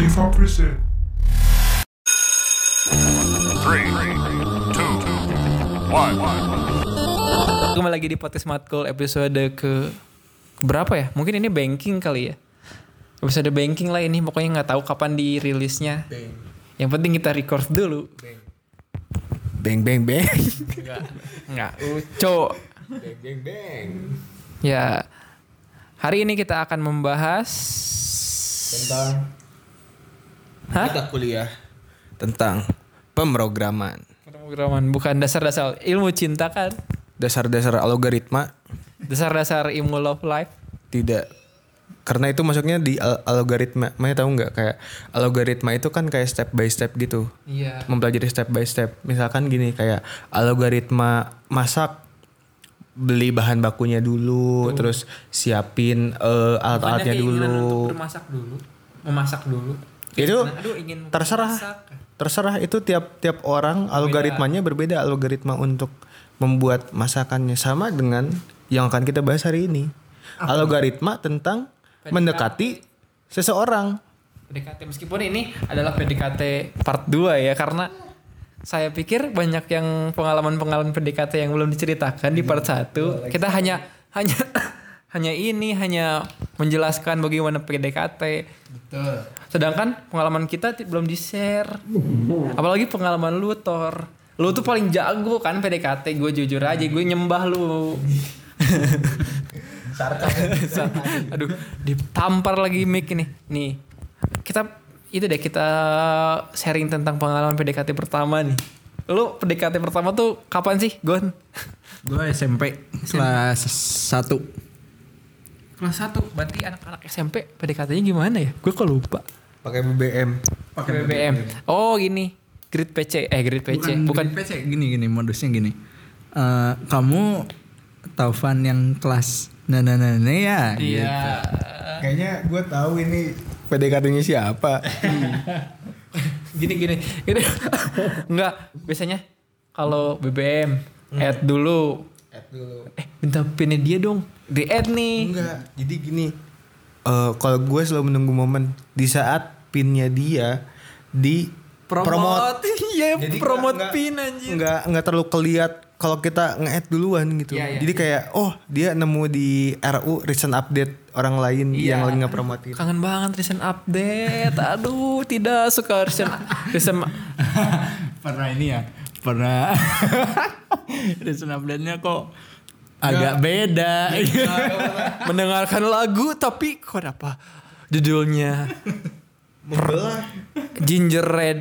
25%. Three, two, one. Kembali lagi di podcast Matkul episode ke berapa ya? Mungkin ini banking kali ya. Episode banking lah ini pokoknya nggak tahu kapan dirilisnya. Yang penting kita record dulu. Bang bang bang. Enggak. Enggak. Uco. bang bang bang. Ya. Hari ini kita akan membahas Tentang Hah? mata kuliah tentang pemrograman. Pemrograman bukan dasar-dasar ilmu cinta kan? Dasar-dasar algoritma Dasar-dasar ilmu love life. tidak karena itu masuknya di al- algoritma. Maya tahu nggak kayak algoritma itu kan kayak step by step gitu. Iya. Mempelajari step by step. Misalkan gini kayak algoritma masak beli bahan bakunya dulu, terus siapin eh, alat-alatnya dulu. bermasak dulu, memasak dulu. Itu Aduh ingin terserah. memasak. terserah itu tiap tiap orang algoritmanya berbeda algoritma untuk membuat masakannya. Sama dengan yang akan kita bahas hari ini. Algoritma tentang mendekati seseorang. PDKT meskipun ini adalah PDKT part 2 ya karena saya pikir banyak yang pengalaman-pengalaman PDKT yang belum diceritakan di part 1. Kita hanya hanya hanya ini hanya menjelaskan bagaimana PDKT. Sedangkan pengalaman kita belum di-share. Apalagi pengalaman lu Tor. Lu tuh paling jago kan PDKT, gue jujur aja, gue nyembah lu. Aduh, ditampar lagi mic ini. Nih. Kita itu deh kita sharing tentang pengalaman PDKT pertama nih. Lu PDKT pertama tuh kapan sih, Gon? Gue SMP kelas 1 Kelas 1. Berarti anak-anak SMP PDKT-nya gimana ya? Gue kok lupa. pakai BBM Pakai BBM. Oh, gini. Grid PC. Eh, grid PC. Bukan, Bukan PC gini gini modusnya gini. Eh, kamu Taufan yang kelas nah nah nah, nah ya. Iya. kayaknya gue tahu ini PDKT-nya siapa gini gini gini enggak biasanya kalau BBM add dulu add dulu. Eh minta pinnya dia dong. Di add nih. Enggak. Jadi gini eh kalau gue selalu menunggu momen di saat pinnya dia di promote. iya Jadi promote nggak- pin anjir. nggak nggak terlalu keliat kalau kita nge-add duluan gitu. Iya, iya, Jadi kayak oh dia nemu di RU recent update orang lain Iya. yang lagi nge-promotin. kangen banget recent update. Aduh tidak suka recent recent pernah ini ya. Pernah recent update-nya kok agak beda. mendengarkan lagu tapi kok apa? Judulnya Membelah. Ginger Red.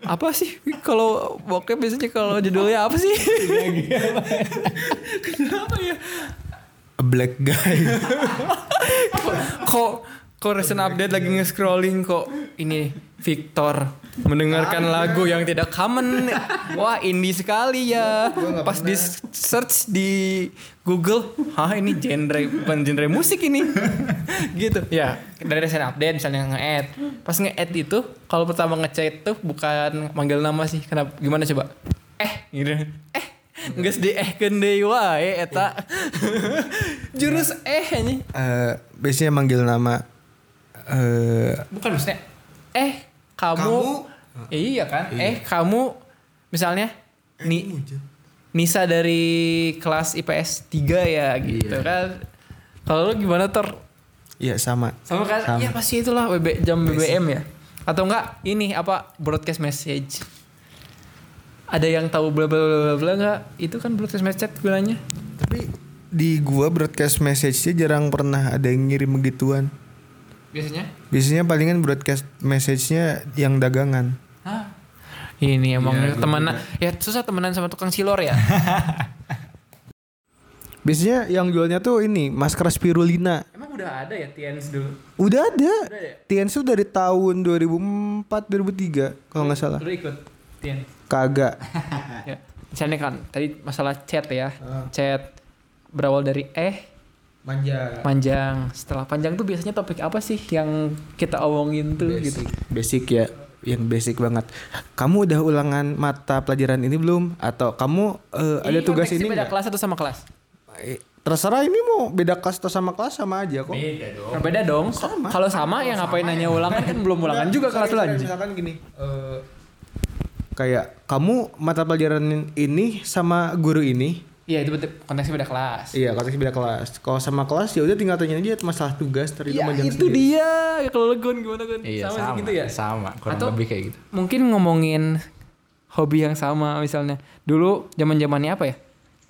Apa sih? Kalau bokep biasanya kalau judulnya apa sih? Kenapa ya? A black guy. kok kok kok recent update lagi nge-scrolling kok ini Victor mendengarkan lagu yang tidak common. Wah indie sekali ya. Pas di search di Google hah ini genre bukan genre musik ini. Gitu. Ya. Dari recent update misalnya nge-add. Pas nge-add itu kalau pertama ngechat tuh bukan manggil nama sih. Kenapa? Gimana coba? Eh gitu. Eh Nggak di eh kendai wae eta. Jurus eh anjing. Eh, biasanya manggil nama eh bukan maksudnya eh kamu, iya kan? Eh kamu misalnya ni Nisa dari kelas IPS 3 ya gitu kan? Kalau lu gimana ter ya sama. sama kan? Sama. ya pasti itulah BB, jam BBM ya. Atau enggak ini apa broadcast message. Ada yang tahu bla bla bla bla bla enggak? Itu kan broadcast message gunanya Tapi di gua broadcast message-nya jarang pernah ada yang ngirim begituan. biasanya Biasanya palingan broadcast message-nya yang dagangan. Hah? ini emang temenan ya susah temenan sama tukang silor ya Biasanya yang jualnya tuh ini masker spirulina. emang udah ada ya TNS dulu Udah ada. ya? TNS tuh dari tahun 2004 2003 kalau nggak salah. lu ikut TNS Kagak. ya. Misalnya kan tadi masalah chat ya. Chat berawal dari eh Manja. panjang. Setelah panjang tuh biasanya topik apa sih yang kita omongin tuh gitu. Basic ya, yang basic banget. Kamu udah ulangan mata pelajaran ini belum? Atau kamu eh, ada tugas ini? beda nggak? kelas atau sama kelas? Eh, terserah ini mau beda kasta sama kelas sama aja kok. Beda dong. Nah, beda dong. Kalau sama ya ngapain nanya ulangan kan belum ulangan juga kelas lu Kayak anjing. Misalkan gini, eh, kayak kamu mata pelajaran ini sama guru ini, Iya itu betul konteksnya beda kelas. iya konteksnya beda kelas. Kalau sama kelas ya udah tinggal tanya aja masalah tugas dari Ya itu dia. Kalau lu Gun gimana Gun? Iya sama, sama, sih gitu ya? sama kurang Atau- lebih kayak gitu. Mungkin ngomongin hobi yang sama misalnya. Dulu zaman-zamannya apa ya?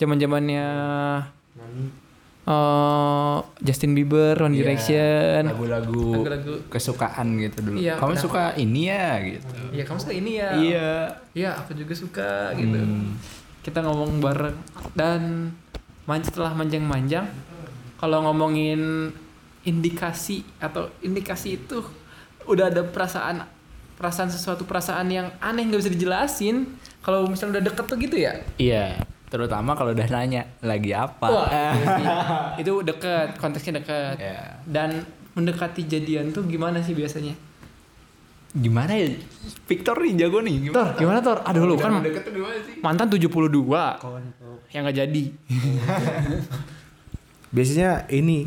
Zaman-zamannya eh Justin Bieber, One Iya, Direction. Lagu-lagu kesukaan gitu dulu. Iya, Kamu kenapa? suka ini ya gitu. Iya kamu suka ini ya? Iya. Iya aku juga suka gitu. Kita ngomong bareng dan man setelah manjang-manjang, kalau ngomongin indikasi atau indikasi itu udah ada perasaan perasaan sesuatu perasaan yang aneh nggak bisa dijelasin. Kalau misalnya udah deket tuh gitu ya. Iya, terutama kalau udah nanya lagi apa. Wah, itu deket, konteksnya deket. Iya. Dan mendekati jadian tuh gimana sih biasanya? Gimana ya? Victor nih jago nih. Gimana? Tor, gimana Tor? Aduh lu kan Deket tuh gimana sih? mantan 72 yang nggak jadi. Biasanya ini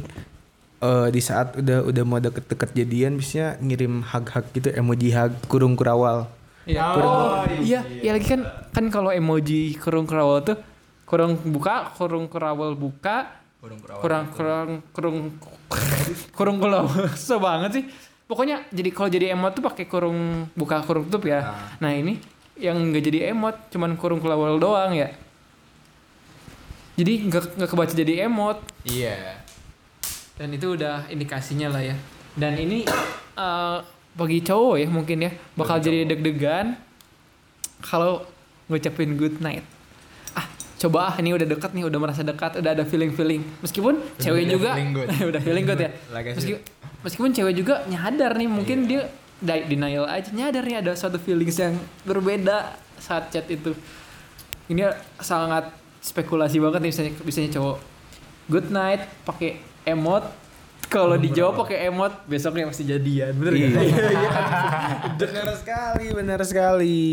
eh, di saat udah udah mau deket-deket jadian biasanya ngirim hug-hug gitu emoji hug kurung kurawal. Iya. Oh, iya, iya lagi kan kan kalau emoji kurung kerawal tuh kurung buka, kurung kerawal buka, Kurung kurawal. kurang kurang kurung kurung kerawal. Susah banget sih. Pokoknya jadi kalau jadi emot tuh pakai kurung buka kurung tutup ya. Nah, ini yang nggak jadi emot, cuman kurung kerawal doang ya. Jadi nggak nggak kebaca jadi emot Iya. dan itu udah indikasinya lah ya. Dan ini eh, bagi cowok ya mungkin ya bakal jadi deg-degan kalau ngucapin good night. Coba ah ini udah dekat nih, udah merasa dekat, udah ada feeling-feeling. Meskipun cewek udah juga feeling good. udah feeling good ya. Like I Meski, meskipun cewek juga nyadar nih, mungkin Iya. dia di- denial aja nyadar nih ada suatu feelings yang berbeda saat chat itu. Ini sangat spekulasi banget nih misalnya misalnya cowok good night pakai emot kalau dijawab pakai emot besoknya masih jadian bener Iya. nggak? benar sekali, benar sekali.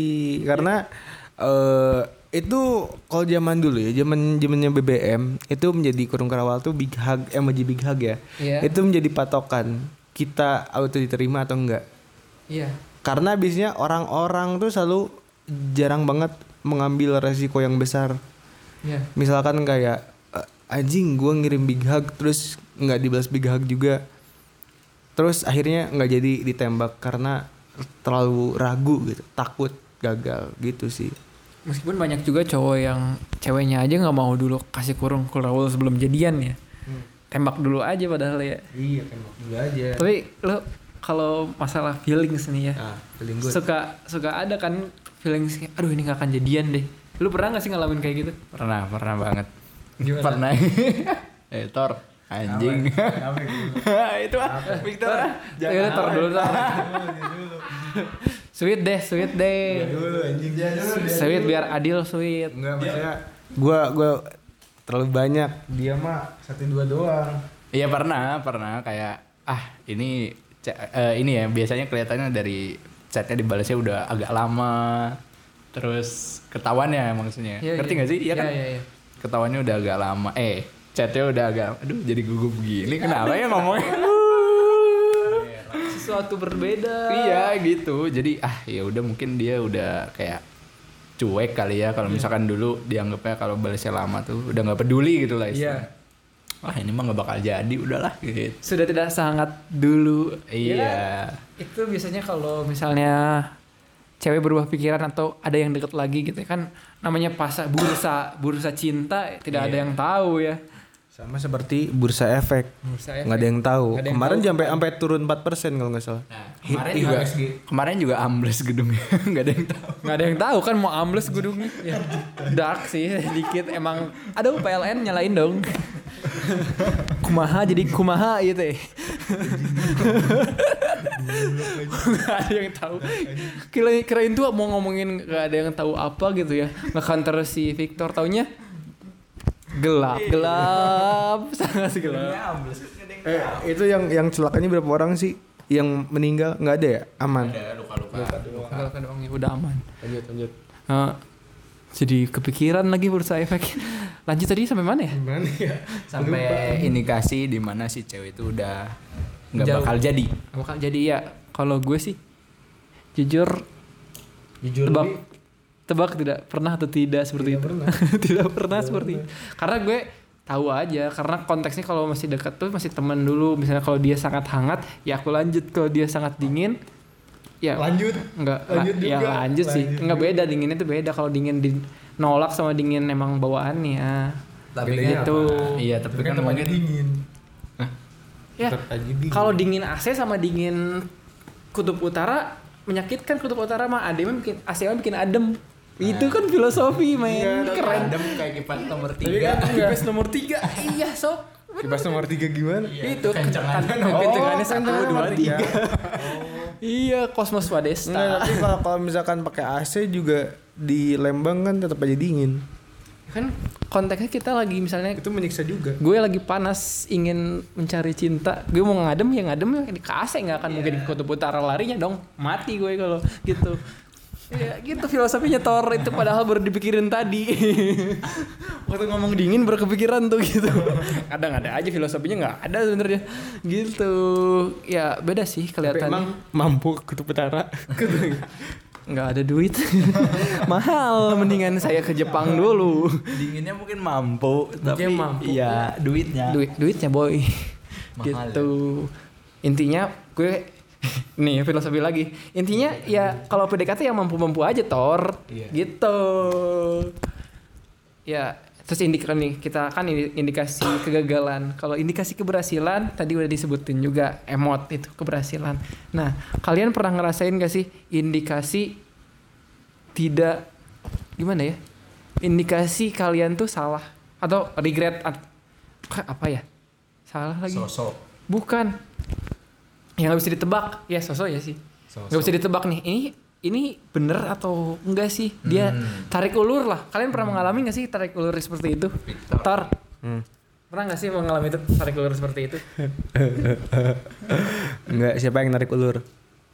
Karena eh itu kalau zaman dulu ya, zaman zamannya BBM itu menjadi kurung kerawal tuh big hug, emoji big hug ya. Iya. Itu menjadi patokan kita auto diterima atau enggak. Iya. Karena biasanya orang-orang tuh selalu jarang banget mengambil resiko yang besar. Iya. Misalkan kayak "Eh, anjing gua ngirim big hug terus nggak dibalas big hug juga. Terus akhirnya nggak jadi ditembak karena terlalu ragu gitu, takut gagal gitu sih. Meskipun banyak juga cowok yang ceweknya aja nggak mau dulu kasih kurung kerawal sebelum jadian ya. Tembak dulu aja padahal ya. Iya tembak dulu aja. Tapi lo kalau masalah feelings nih ya. Nah, feeling good. Suka suka ada kan feelings aduh ini nggak akan jadian deh. Lu pernah gak sih ngalamin kayak gitu? Pernah, pernah banget. Gimana? Pernah. eh, Tor, anjing. itu ah, Victor. Ya udah tar dulu tar. sweet deh, sweet deh. dulu anjing Sweet biar adil sweet. Enggak maksudnya gua gua terlalu banyak, dia mah satu dua doang. Iya pernah, pernah kayak ah ini eh, ini ya biasanya kelihatannya dari chatnya dibalasnya udah agak lama. Terus ketahuan ya maksudnya. Iya, Ngerti iya. gak sih? Iya kan? Iya, iya, iya. Ketahuannya udah agak lama. Eh, chatnya udah agak aduh jadi gugup gini. Kenapa ya ngomongnya? Sesuatu berbeda. iya gitu. Jadi ah ya udah mungkin dia udah kayak cuek kali ya kalau misalkan dulu dianggapnya kalau balasnya lama tuh udah nggak peduli gitu lah istilahnya. Iya. Wah ini mah nggak bakal jadi udahlah gitu. Sudah tidak sangat dulu. Iya. Itu biasanya kalau misalnya cewek berubah pikiran atau ada yang deket lagi gitu ya, kan namanya pasar bursa bursa cinta tidak ada Iya. yang tahu ya. Sama seperti bursa efek. Bursa Nggak ada yang tahu. Ada yang Kemarin tahu. sampai sampai turun 4% kalau nggak salah. Nah, kemarin juga kemarin juga ambles gedungnya nggak ada yang tahu. nggak ada yang tahu kan mau ambles gedungnya ya dark sih sedikit emang aduh PLN nyalain dong kumaha jadi kumaha gitu ya nggak ada yang tahu kirain kirain tuh mau ngomongin nggak ada yang tahu apa gitu ya nge counter si Victor taunya gelap gelap sangat gelap Eh, itu yang yang celakanya berapa orang sih? Yang meninggal nggak ada ya? Aman. Ada luka-luka. Gelap doang ya udah aman Lanjut lanjut. Eh, Jadi kepikiran lagi bursa efek. Lanjut tadi sampai mana ya? Ya? Sampai indikasi di mana si cewek itu udah nggak bakal jadi. Bakal jadi ya kalau gue sih jujur Jujur tebak tebak tidak pernah atau tidak seperti itu? tidak pernah seperti itu. karena gue tahu aja karena konteksnya kalau masih dekat tuh masih teman dulu. Misalnya kalau dia sangat hangat ya aku lanjut. Kalau dia sangat dingin ya lanjut. enggak Lanjut ya juga. lanjut sih. Lanjut enggak beda dinginnya tuh beda. Kalau dingin di nolak sama dingin emang bawaannya. Tapi kan tuh. Iya, tapi kan tempatnya mungkin dingin. ya kalau dingin AC sama dingin kutub utara menyakitkan kutub utara mah ada yang bikin AC mah bikin adem itu kan filosofi men. keren. Adem kayak kipas nomor Tapi tiga. kan kipas nomor tiga. Iya sok Kipas nomor tiga gimana? itu kencengannya kan kencengannya Oh, satu kencengan dua tiga. Tiga. iya kosmos Enggak, wadesta tapi kalau kalau misalkan pakai AC juga di Lembang kan tetap aja dingin. kan konteksnya kita lagi misalnya Itu menyiksa juga. gue lagi panas ingin mencari cinta. Gue mau ngadem ya ngadem. Ya di AC nggak akan mungkin di kutub utara larinya dong. Mati gue kalau gitu ya gitu filosofinya Thor. Itu padahal baru dipikirin tadi. Waktu ngomong dingin baru kepikiran tuh gitu. Kadang ada aja filosofinya nggak ada sebenarnya. Gitu. Ya beda sih Tapi kelihatannya. emang mampu kutub utara. nggak ada duit. Mahal. Mendingan saya ke Jepang dulu. Dinginnya mungkin mampu, tapi mampu. iya duitnya. duit duitnya boy. Mahal gitu. intinya gue nih filosofi lagi. Intinya ya kalau PDKT yang mampu-mampu aja Tor Iya. gitu. Ya terus indikator nih kita kan indikasi kegagalan. Kalau indikasi keberhasilan tadi udah disebutin juga emot itu keberhasilan. Nah kalian pernah ngerasain gak sih indikasi tidak gimana ya? Indikasi kalian tuh salah atau regret at- apa ya? Salah lagi. Sosok. bukan yang nggak bisa ditebak. Ya sosok ya sih. Nggak bisa ditebak nih. Ini ini bener atau enggak sih? Dia tarik ulur lah. Kalian pernah mengalami nggak sih tarik ulur seperti itu? Victor. tar pernah nggak sih mengalami itu tarik ulur seperti itu? Enggak, siapa yang narik ulur?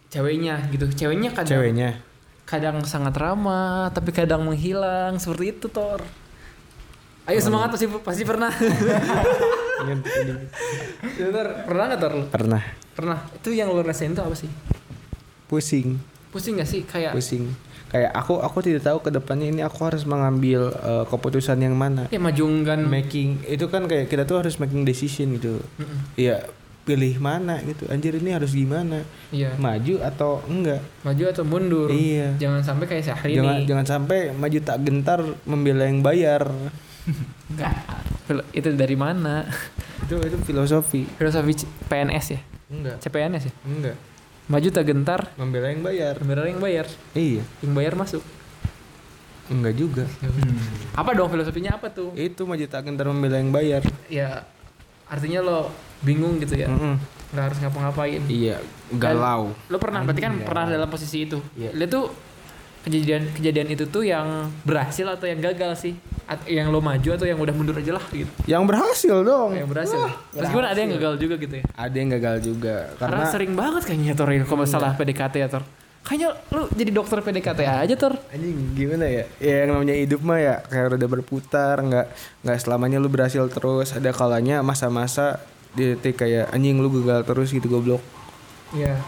ceweknya gitu. Ceweknya kadang Ceweknya. kadang sangat ramah tapi kadang menghilang. Seperti itu tor. Ayo semangat pasti pasti pernah Ya, Tor, pernah nggak lu? Pernah. pernah itu yang lu rasain itu apa sih Pusing, pusing gak sih kayak pusing. Kayak aku aku tidak tahu ke depannya ini aku harus mengambil eh, keputusan yang mana. ya majungkan Making itu kan kayak kita tuh harus making decision gitu. Iya, pilih mana gitu. Anjir ini harus gimana? iya Maju atau enggak? maju atau mundur Iya. jangan sampai kayak Syahrini Jangan jangan sampai maju tak gentar membela yang bayar. Nggak. Fil- itu dari mana itu itu filosofi. filosofi C- PNS ya Enggak. CPNS ya Enggak. maju tak gentar Membela yang bayar. bener yang bayar Iya. yang bayar masuk Enggak juga. apa dong filosofinya apa tuh Itu maju tak gentar membela yang bayar. ya artinya lo bingung gitu ya Mm-mm. nggak harus ngapa-ngapain Iya, galau. lo pernah berarti kan pernah dalam posisi itu Iya. lo tuh kejadian kejadian itu tuh yang berhasil atau yang gagal sih? At- yang lo maju atau yang udah mundur aja lah gitu. Yang berhasil dong. yang berhasil. Meskipun ada yang gagal juga gitu ya? Ada yang gagal juga karena, karena, sering banget kayaknya Tor ini kalau masalah PDKT ya Tor. Kayaknya lu jadi dokter PDKT aja Tor. Anjing gimana ya? Ya yang namanya hidup mah ya kayak udah berputar, nggak nggak selamanya lu berhasil terus. Ada kalanya masa-masa di detik kayak anjing lu gagal terus gitu goblok. Iya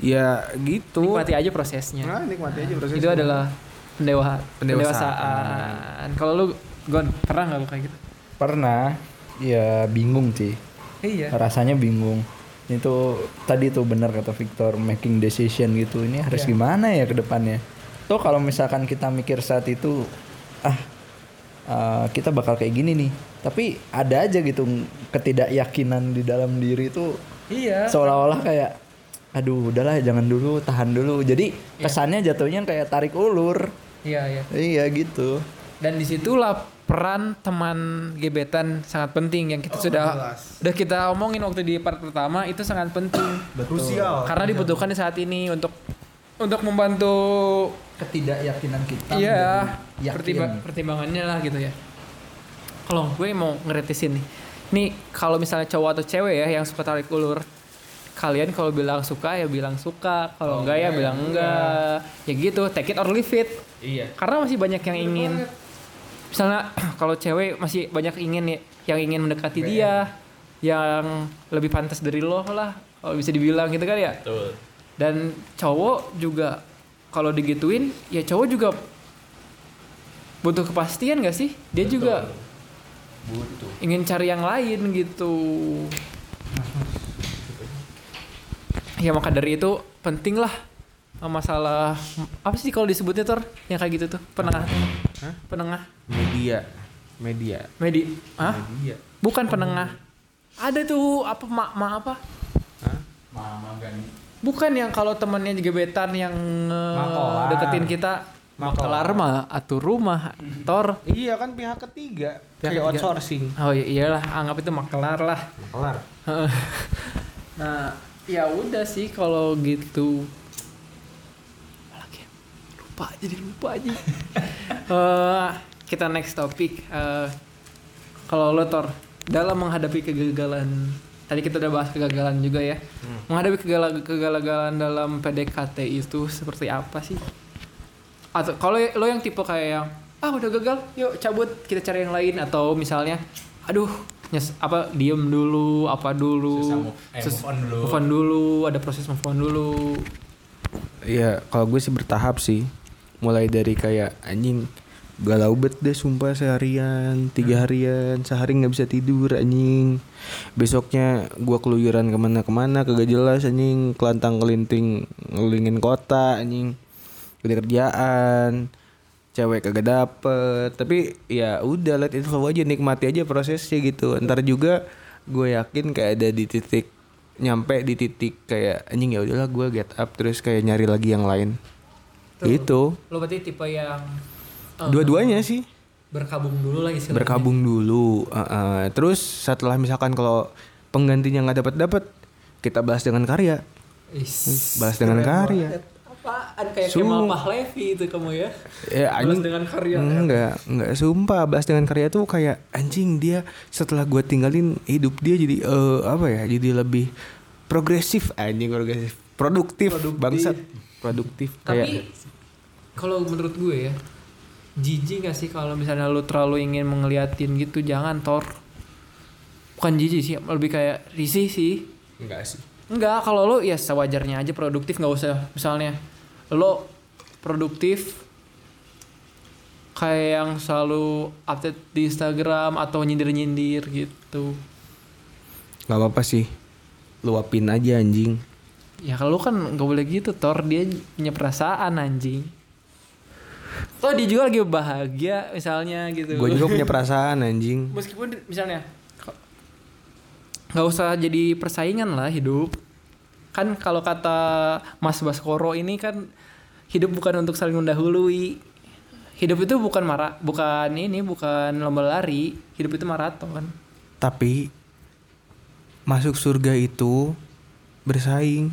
Ya gitu. nikmati aja prosesnya Nah, nikmati aja proses. itu adalah pendewa Pendewasaan. pendewasaan kalau lu Gon pernah nggak lu kayak gitu Pernah. Ya bingung sih. iya Rasanya bingung. Itu tadi tuh benar kata Victor making decision gitu. Ini harus gimana ya ke depannya? Tuh kalau misalkan kita mikir saat itu ah eh, kita bakal kayak gini nih. Tapi ada aja gitu ketidakyakinan di dalam diri itu iya seolah-olah kayak aduh udahlah jangan dulu tahan dulu. Jadi kesannya jatuhnya kayak tarik ulur. Iya iya. Iya gitu. Dan di situlah peran teman gebetan sangat penting yang kita sudah udah kita omongin waktu di part pertama itu sangat penting. Krusial. karena dibutuhkan di saat ini untuk untuk membantu ketidakyakinan kita Iya, pertimba- pertimbangannya lah gitu ya. Kalau gue mau ngeretisin nih, nih kalau misalnya cowok atau cewek ya yang suka tarik ulur, kalian kalau bilang suka ya bilang suka. Kalau enggak ya bilang enggak. Ya gitu take it or leave it. Iya. karena masih banyak yang ingin. misalnya kalau cewek masih banyak ingin ya yang ingin mendekati dia yang lebih pantas dari lo lah kalau bisa dibilang gitu kan ya. Dan cowok juga kalau digituin ya cowok juga butuh kepastian gak sih? Dia juga Butuh. ingin cari yang lain gitu ya maka dari itu penting lah masalah apa sih kalau disebutnya tor yang kayak gitu tuh penengah penengah Media. Media. medi ah Media. bukan penengah ada tuh apa mak ma apa Mama gani. bukan yang kalau temennya gebetan yang eh, Makolar. deketin kita makelar mah atau rumah tor Iya kan pihak ketiga. Pihak Kayak ketiga. outsourcing. oh iya iyalah anggap itu makelar lah Kelar. nah ya udah sih kalau gitu. Apalagi lupa jadi lupa aja. Eh, kita next topik Eh, kalau lo Tor dalam menghadapi kegagalan tadi kita udah bahas kegagalan juga ya. Menghadapi kegala- kegagalan dalam PDKT itu seperti apa sih? Atau kalau lo yang tipe kayak yang ah udah gagal yuk cabut kita cari yang lain. Atau misalnya aduh nyes apa diem dulu apa dulu Susah move- eh, Sus- move on dulu. move on dulu ada proses move on dulu Iya, kalau gue sih bertahap sih. Mulai dari kayak anjing galau bet deh sumpah seharian, tiga harian, sehari nggak bisa tidur anjing. Besoknya gua keluyuran ke mana-kemana kagak jelas anjing, kelantang kelinting ngelilingin kota anjing. Kerjaan, cewek kagak dapet. Tapi ya udah let it flow aja nikmati aja prosesnya gitu. Ntar juga gue yakin kayak ada di titik nyampe di titik kayak anjing ya udahlah gue get up terus kayak nyari lagi yang lain. Itu lo berarti tipe yang eh, dua-duanya sih. berkabung dulu lagi sih berkabung dulu uh, uh. terus setelah misalkan kalau penggantinya nggak dapat dapat kita bahas dengan karya. Balas dengan karya apaan kayak Su- Kemal Pahlevi itu kamu ya. Ya balas anjing. dengan karya enggak enggak. Sumpah bahas dengan karya tuh kayak anjing dia setelah gue tinggalin hidup dia jadi eh, apa ya jadi lebih progresif. Anjing progresif. Produktif, bangsat. Produktif tapi kayak kalau menurut gue ya jijik gak sih kalau misalnya lu terlalu ingin ngeliatin gitu? Jangan tor bukan jijik sih lebih kayak risih sih. Enggak sih Enggak, kalau lo ya sewajarnya aja produktif nggak usah misalnya lo produktif kayak yang selalu update di Instagram atau nyindir-nyindir gitu. nggak apa-apa sih luapin aja anjing Ya kalau lo kan nggak boleh gitu, Tor dia punya perasaan anjing. Toh dia juga lagi bahagia misalnya gitu. gue juga punya perasaan anjing Meskipun misalnya nggak usah jadi persaingan lah hidup. Kan kalau kata Mas Baskoro ini kan hidup bukan untuk saling mendahului. Hidup itu bukan marah, bukan ini, bukan lomba lari. Hidup itu maraton. tapi masuk surga itu bersaing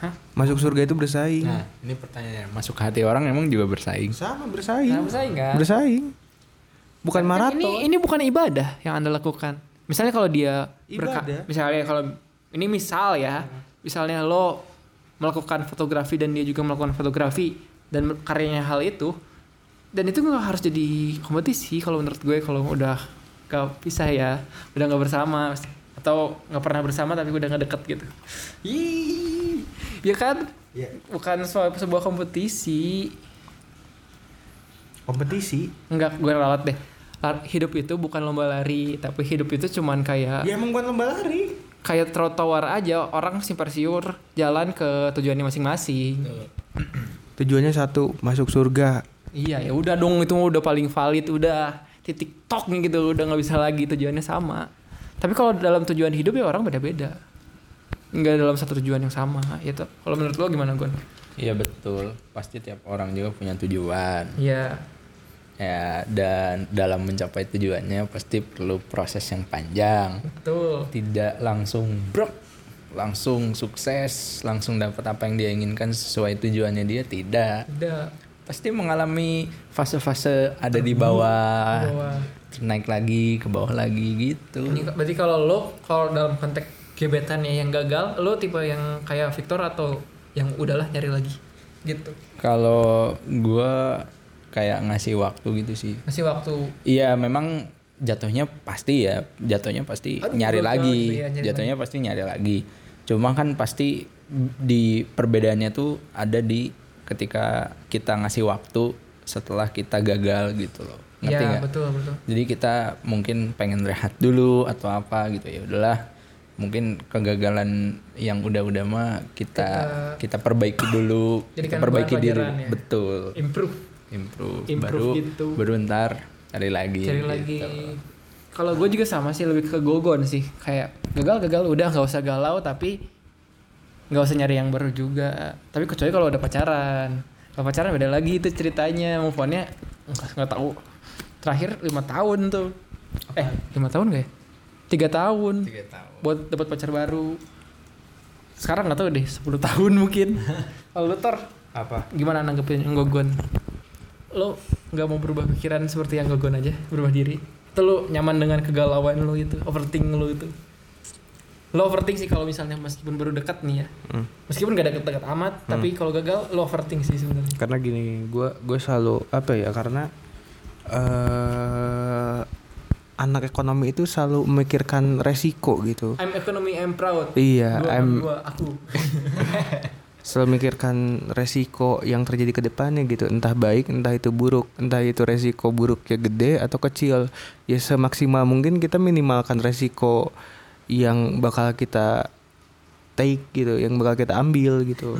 Hah? masuk surga itu bersaing Nah, ini pertanyaannya. Masuk ke hati orang emang juga bersaing. sama bersaing Nah, bersaing kan? bersaing bukan Kan maraton Ini ini bukan ibadah yang Anda lakukan. Misalnya kalau dia berka- Ibadah. misalnya kalau ini misal ya, misalnya lo melakukan fotografi dan dia juga melakukan fotografi dan karyanya hal itu dan itu nggak harus jadi kompetisi kalau menurut gue kalau udah gak pisah ya udah nggak bersama atau nggak pernah bersama tapi udah nggak deket gitu. Ih, ya kan? Bukan sebuah, sebuah kompetisi. Kompetisi? Enggak, gue ralat deh. Hidup itu bukan lomba lari, tapi hidup itu cuman kayak ya emang bukan lomba lari kayak trotoar aja, orang simpar siur jalan ke tujuannya masing-masing. tujuannya satu masuk surga Iya, ya udah dong itu udah paling valid, udah titik toknya gitu, udah nggak bisa lagi tujuannya sama. Tapi kalau dalam tujuan hidup ya orang beda-beda. Enggak dalam satu tujuan yang sama, gitu. Kalau menurut lo gimana, Gon? Iya betul. Pasti tiap orang juga punya tujuan. Iya. Ya dan dalam mencapai tujuannya pasti perlu proses yang panjang. Betul. Tidak langsung brok, langsung sukses, langsung dapat apa yang dia inginkan sesuai tujuannya dia tidak. Udah. Pasti mengalami fase-fase ada di bawah, Bawah. naik lagi ke bawah lagi gitu. Ini berarti kalau lo kalau dalam konteks gebetan ya yang gagal lo tipe yang kayak Victor atau yang udahlah nyari lagi gitu Kalau gua kayak ngasih waktu gitu sih. masih waktu Iya memang jatuhnya pasti ya, jatuhnya pasti Aduh, nyari lagi, gitu ya, nyari jatuhnya pasti nyari lagi. Cuma kan pasti di perbedaannya tuh ada di ketika kita ngasih waktu setelah kita gagal gitu loh. Ngerti ya betul betul Jadi kita mungkin pengen rehat dulu atau apa gitu ya udahlah. Mungkin kegagalan yang udah-udah mah kita kita, perbaiki dulu, kita perbaiki diri. ya. Betul. improve Improve, Improve baru gitu. baru ntar cari lagi. cari gitu. lagi. Kalau gue juga sama sih lebih ke gogon sih. Kayak gagal gagal udah nggak usah galau tapi nggak usah nyari yang baru juga. Tapi kecuali kalau udah pacaran. Kalau pacaran beda lagi itu ceritanya move onnya nggak tahu. Terakhir lima tahun tuh. Eh lima tahun gak ya? Tiga tahun. Tiga tahun. buat dapat pacar baru. Sekarang nggak tahu deh 10 tahun mungkin. Kalau lu Tor Apa? gimana nanggepin gogon lo nggak mau berubah pikiran seperti yang gogon aja? Berubah diri? Atau lo nyaman dengan kegalauan lo itu overthink lo itu? Lo overthink sih kalau misalnya meskipun baru dekat nih ya. Meskipun gak deket-deket amat tapi kalau gagal lo overthink sih sebenarnya. Karena gini, gue gue selalu apa ya? Karena eh anak ekonomi itu selalu memikirkan resiko gitu. I'm economy I'm proud. Iya, Dua, I'm- dua, aku Selalu memikirkan resiko yang terjadi ke depannya gitu. Entah baik, entah itu buruk, entah itu resiko buruknya gede atau kecil. Ya semaksimal mungkin kita minimalkan resiko yang bakal kita take gitu, yang bakal kita ambil gitu.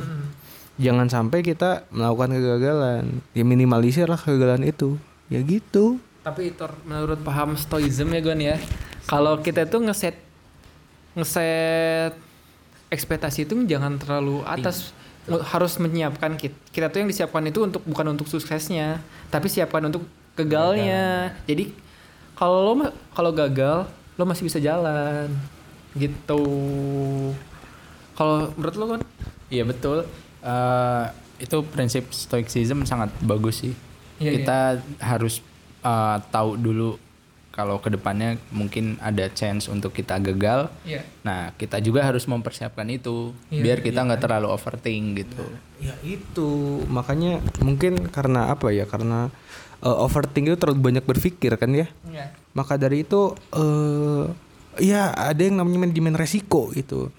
Jangan sampai kita melakukan kegagalan. Ya minimalisir lah kegagalan itu. Ya gitu. tapi Tor menurut paham stoicism ya Gon ya kalau kita tuh ngeset ngeset ekspektasi itu jangan terlalu atas. Harus menyiapkan kita kita tuh yang disiapkan itu untuk bukan untuk suksesnya tapi siapkan untuk gagalnya. Jadi kalau lo kalau gagal lo masih bisa jalan gitu. Kalau menurut lo kan Iya betul. Eh, itu prinsip stoicism sangat bagus sih. Iya, kita harus eh, tahu dulu kalau ke depannya mungkin ada chance untuk kita gagal. Iya. Nah kita juga harus mempersiapkan itu Iya, biar kita nggak terlalu overthink gitu. Ya itu makanya mungkin karena apa ya? Karena uh, overthink itu terlalu banyak berpikir kan ya. Iya. Maka dari itu eh ya ada yang namanya manajemen resiko gitu.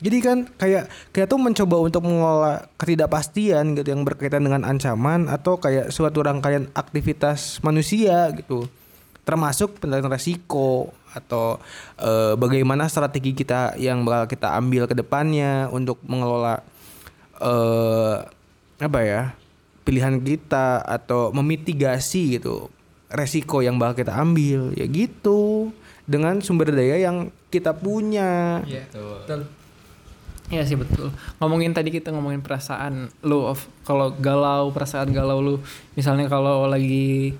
Jadi kan kayak kayak tuh mencoba untuk mengelola ketidakpastian gitu yang berkaitan dengan ancaman atau kayak suatu rangkaian aktivitas manusia gitu. Termasuk penilaian resiko atau eh, bagaimana strategi kita yang bakal kita ambil ke depannya untuk mengelola eh apa ya? pilihan kita atau memitigasi gitu resiko yang bakal kita ambil ya gitu dengan sumber daya yang kita punya. Iya. Betul. Iya sih betul. Ngomongin tadi kita ngomongin perasaan lu of kalau galau, perasaan galau lu. Misalnya kalau lagi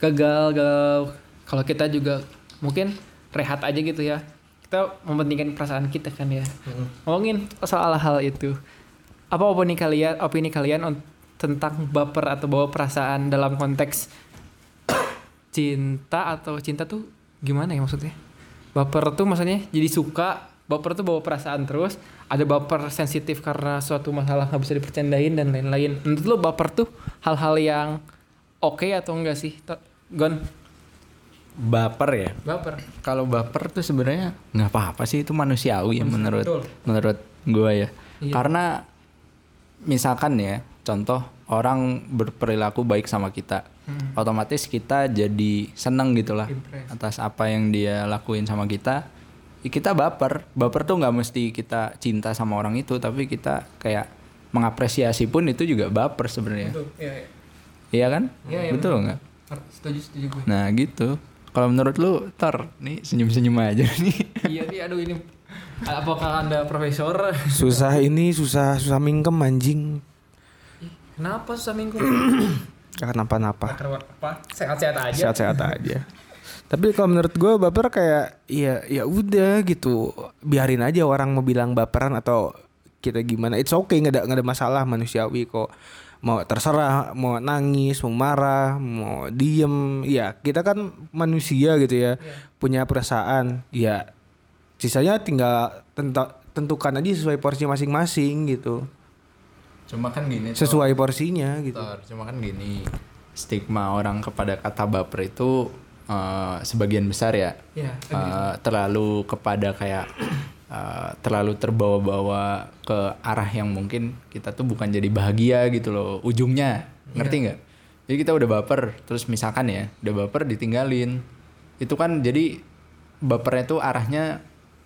gagal, galau. Kalau kita juga mungkin rehat aja gitu ya. Kita mementingkan perasaan kita kan ya. Ngomongin soal hal itu. Apa opini kalian, opini kalian on- tentang baper atau bawa perasaan dalam konteks cinta atau cinta tuh gimana ya maksudnya? Baper tuh maksudnya jadi suka, baper tuh bawa perasaan terus, ada baper sensitif karena suatu masalah nggak bisa dipercandain dan lain-lain. Menurut lo baper tuh hal-hal yang oke atau enggak sih? Gon, Baper ya. baper. Kalau baper tuh sebenarnya nggak apa-apa sih itu manusiawi ya menurut Betul. menurut gua ya. Iya. Karena misalkan ya contoh orang berperilaku baik sama kita, otomatis kita jadi seneng gitulah Impress. atas apa yang dia lakuin sama kita. Ya kita baper, baper tuh nggak mesti kita cinta sama orang itu, tapi kita kayak mengapresiasi pun itu juga baper sebenarnya. Betul. Iya, iya. Iya kan? Iya, iya, Betul nggak? Setuju, setuju gue. Nah gitu. Kalau menurut lu, Tor, nih senyum-senyum aja nih. iya, iya, aduh ini apakah Anda profesor? Susah ini susah susah mingkem anjing. Kenapa susah minggu? Gak kenapa-napa. apa? Sehat-sehat aja. Sehat-sehat aja. Tapi kalau menurut gue baper kayak ya ya udah gitu. Biarin aja orang mau bilang baperan atau kita gimana. It's okay nggak ada nggak ada masalah manusiawi kok. Mau terserah, mau nangis, mau marah, mau diem, ya kita kan manusia gitu ya, punya perasaan. Ya sisanya tinggal tentukan aja sesuai porsi masing-masing gitu. Cuma kan gini. Tor. Sesuai porsinya gitu. Tor, cuma kan gini. Stigma orang kepada kata baper itu eh, sebagian besar ya. Iya, eh, terlalu kepada kayak eh, terlalu terbawa-bawa ke arah yang mungkin kita tuh bukan jadi bahagia gitu loh ujungnya. Ngerti nggak? Jadi kita udah baper terus misalkan ya udah baper ditinggalin. Itu kan jadi bapernya tuh arahnya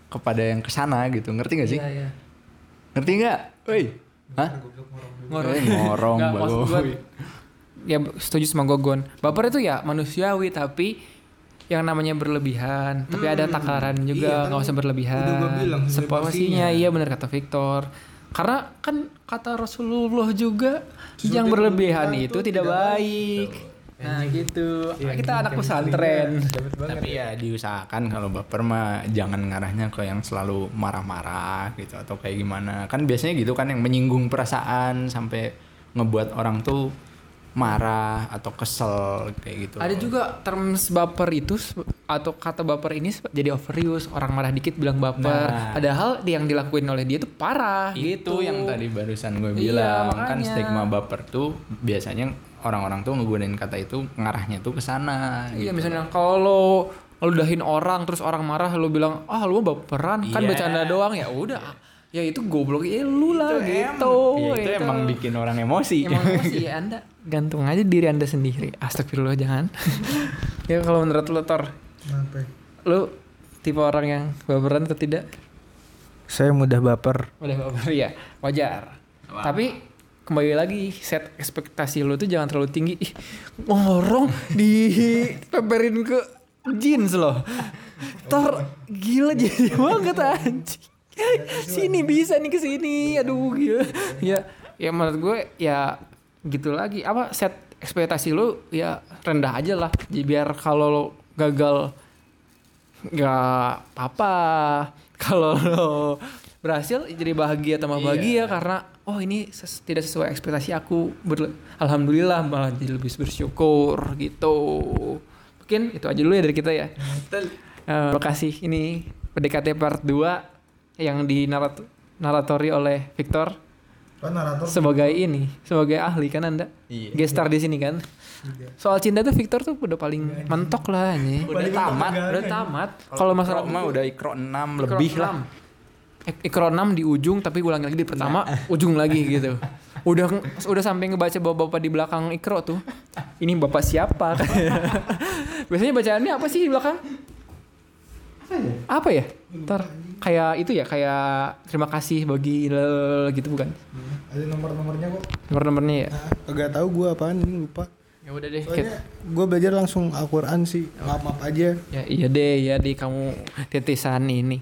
kepada yang ke sana gitu. Ngerti nggak sih? Iya, iya. ngerti nggak? Woi. Hah? Ngorong. Ngorong gua, ya setuju sama Gogon. Baper itu ya manusiawi tapi yang namanya berlebihan, tapi ada takaran juga, nggak usah berlebihan. udah bilang, Seporsinya, iya benar kata Victor. Karena kan kata Rasulullah juga yang berlebihan itu tidak baik. Nah gitu. Kita anak pesantren. tapi ya diusahakan kalau baper mah jangan ngarahnya ke yang selalu marah-marah gitu atau kayak gimana kan biasanya gitu kan yang menyinggung perasaan sampai ngebuat orang tuh marah atau kesel kayak gitu Ada juga terms baper itu atau kata baper ini jadi overuse. Orang marah dikit bilang baper. Nah. Padahal yang dilakuin oleh dia tuh parah itu gitu. yang tadi barusan gue Iya, bilang kan makanya. stigma baper tuh biasanya orang-orang tuh ngegunain kata itu ngarahnya tuh ke sana Iya gitu. misalnya kalau lu dahin orang terus orang marah lu bilang ah lu mah baperan kan Iya. bercanda doang ya udah ya itu goblok ya lu lah gitu. Ya, itu emang bikin orang emosi. Emang emosi ya anda. Gantung aja diri anda sendiri. Astagfirullah jangan. Ya kalau menurut lu Tor lu tipe orang yang baperan atau tidak? Saya mudah baper. udah baper ya. Wajar. Tapi kembali lagi set ekspektasi lu tuh jangan terlalu tinggi. Ih ngorong di peperin ke jeans loh. Tor gila jadi banget anjing sini bisa nih ke sini. Aduh gila. Ya. Ya menurut gue ya gitu lagi. Apa set ekspektasi lu ya rendah aja lah. Jadi biar kalau lo gagal nggak apa kalau lo berhasil jadi bahagia tambah bahagia karena oh ini ses- tidak sesuai ekspektasi aku. Ber- alhamdulillah malah jadi lebih bersyukur gitu. Mungkin itu aja dulu ya dari kita ya. Eh, terima kasih. Ini PDKT part 2 yang dinarat naratori oleh Victor sebagai ini sebagai ahli kan anda? Iya. gestar di sini kan? Soal cinta tuh Victor tuh udah paling mentok lah ini. Udah tamat udah tamat. Kalau masalah mah udah ikro 6 Ikro lebih lah. enam. Ik- Ikro 6 di ujung tapi ulangi lagi di pertama ujung lagi gitu. Udah udah sampai ngebaca bapak-bapak di belakang Ikro tuh. Ini bapak siapa? Biasanya bacaannya apa sih di belakang apa ya ntar kayak itu ya kayak terima kasih bagi lel- gitu bukan Ada nomor-nomornya kok. nomor-nomornya ya Kagak tahu gua apaan ini lupa. ya udah deh Soalnya gue belajar langsung Al-Quran sih. Maaf-maaf aja. ya iya deh ya di kamu titisan ini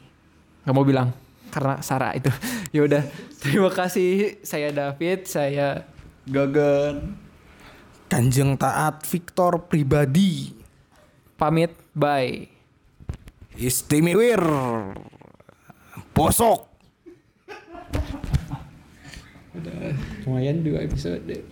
nggak mau bilang karena Sarah itu ya udah terima kasih saya David saya gagan Kanjeng taat Victor pribadi. pamit bye Istimewir. Posok. lumayan dua episode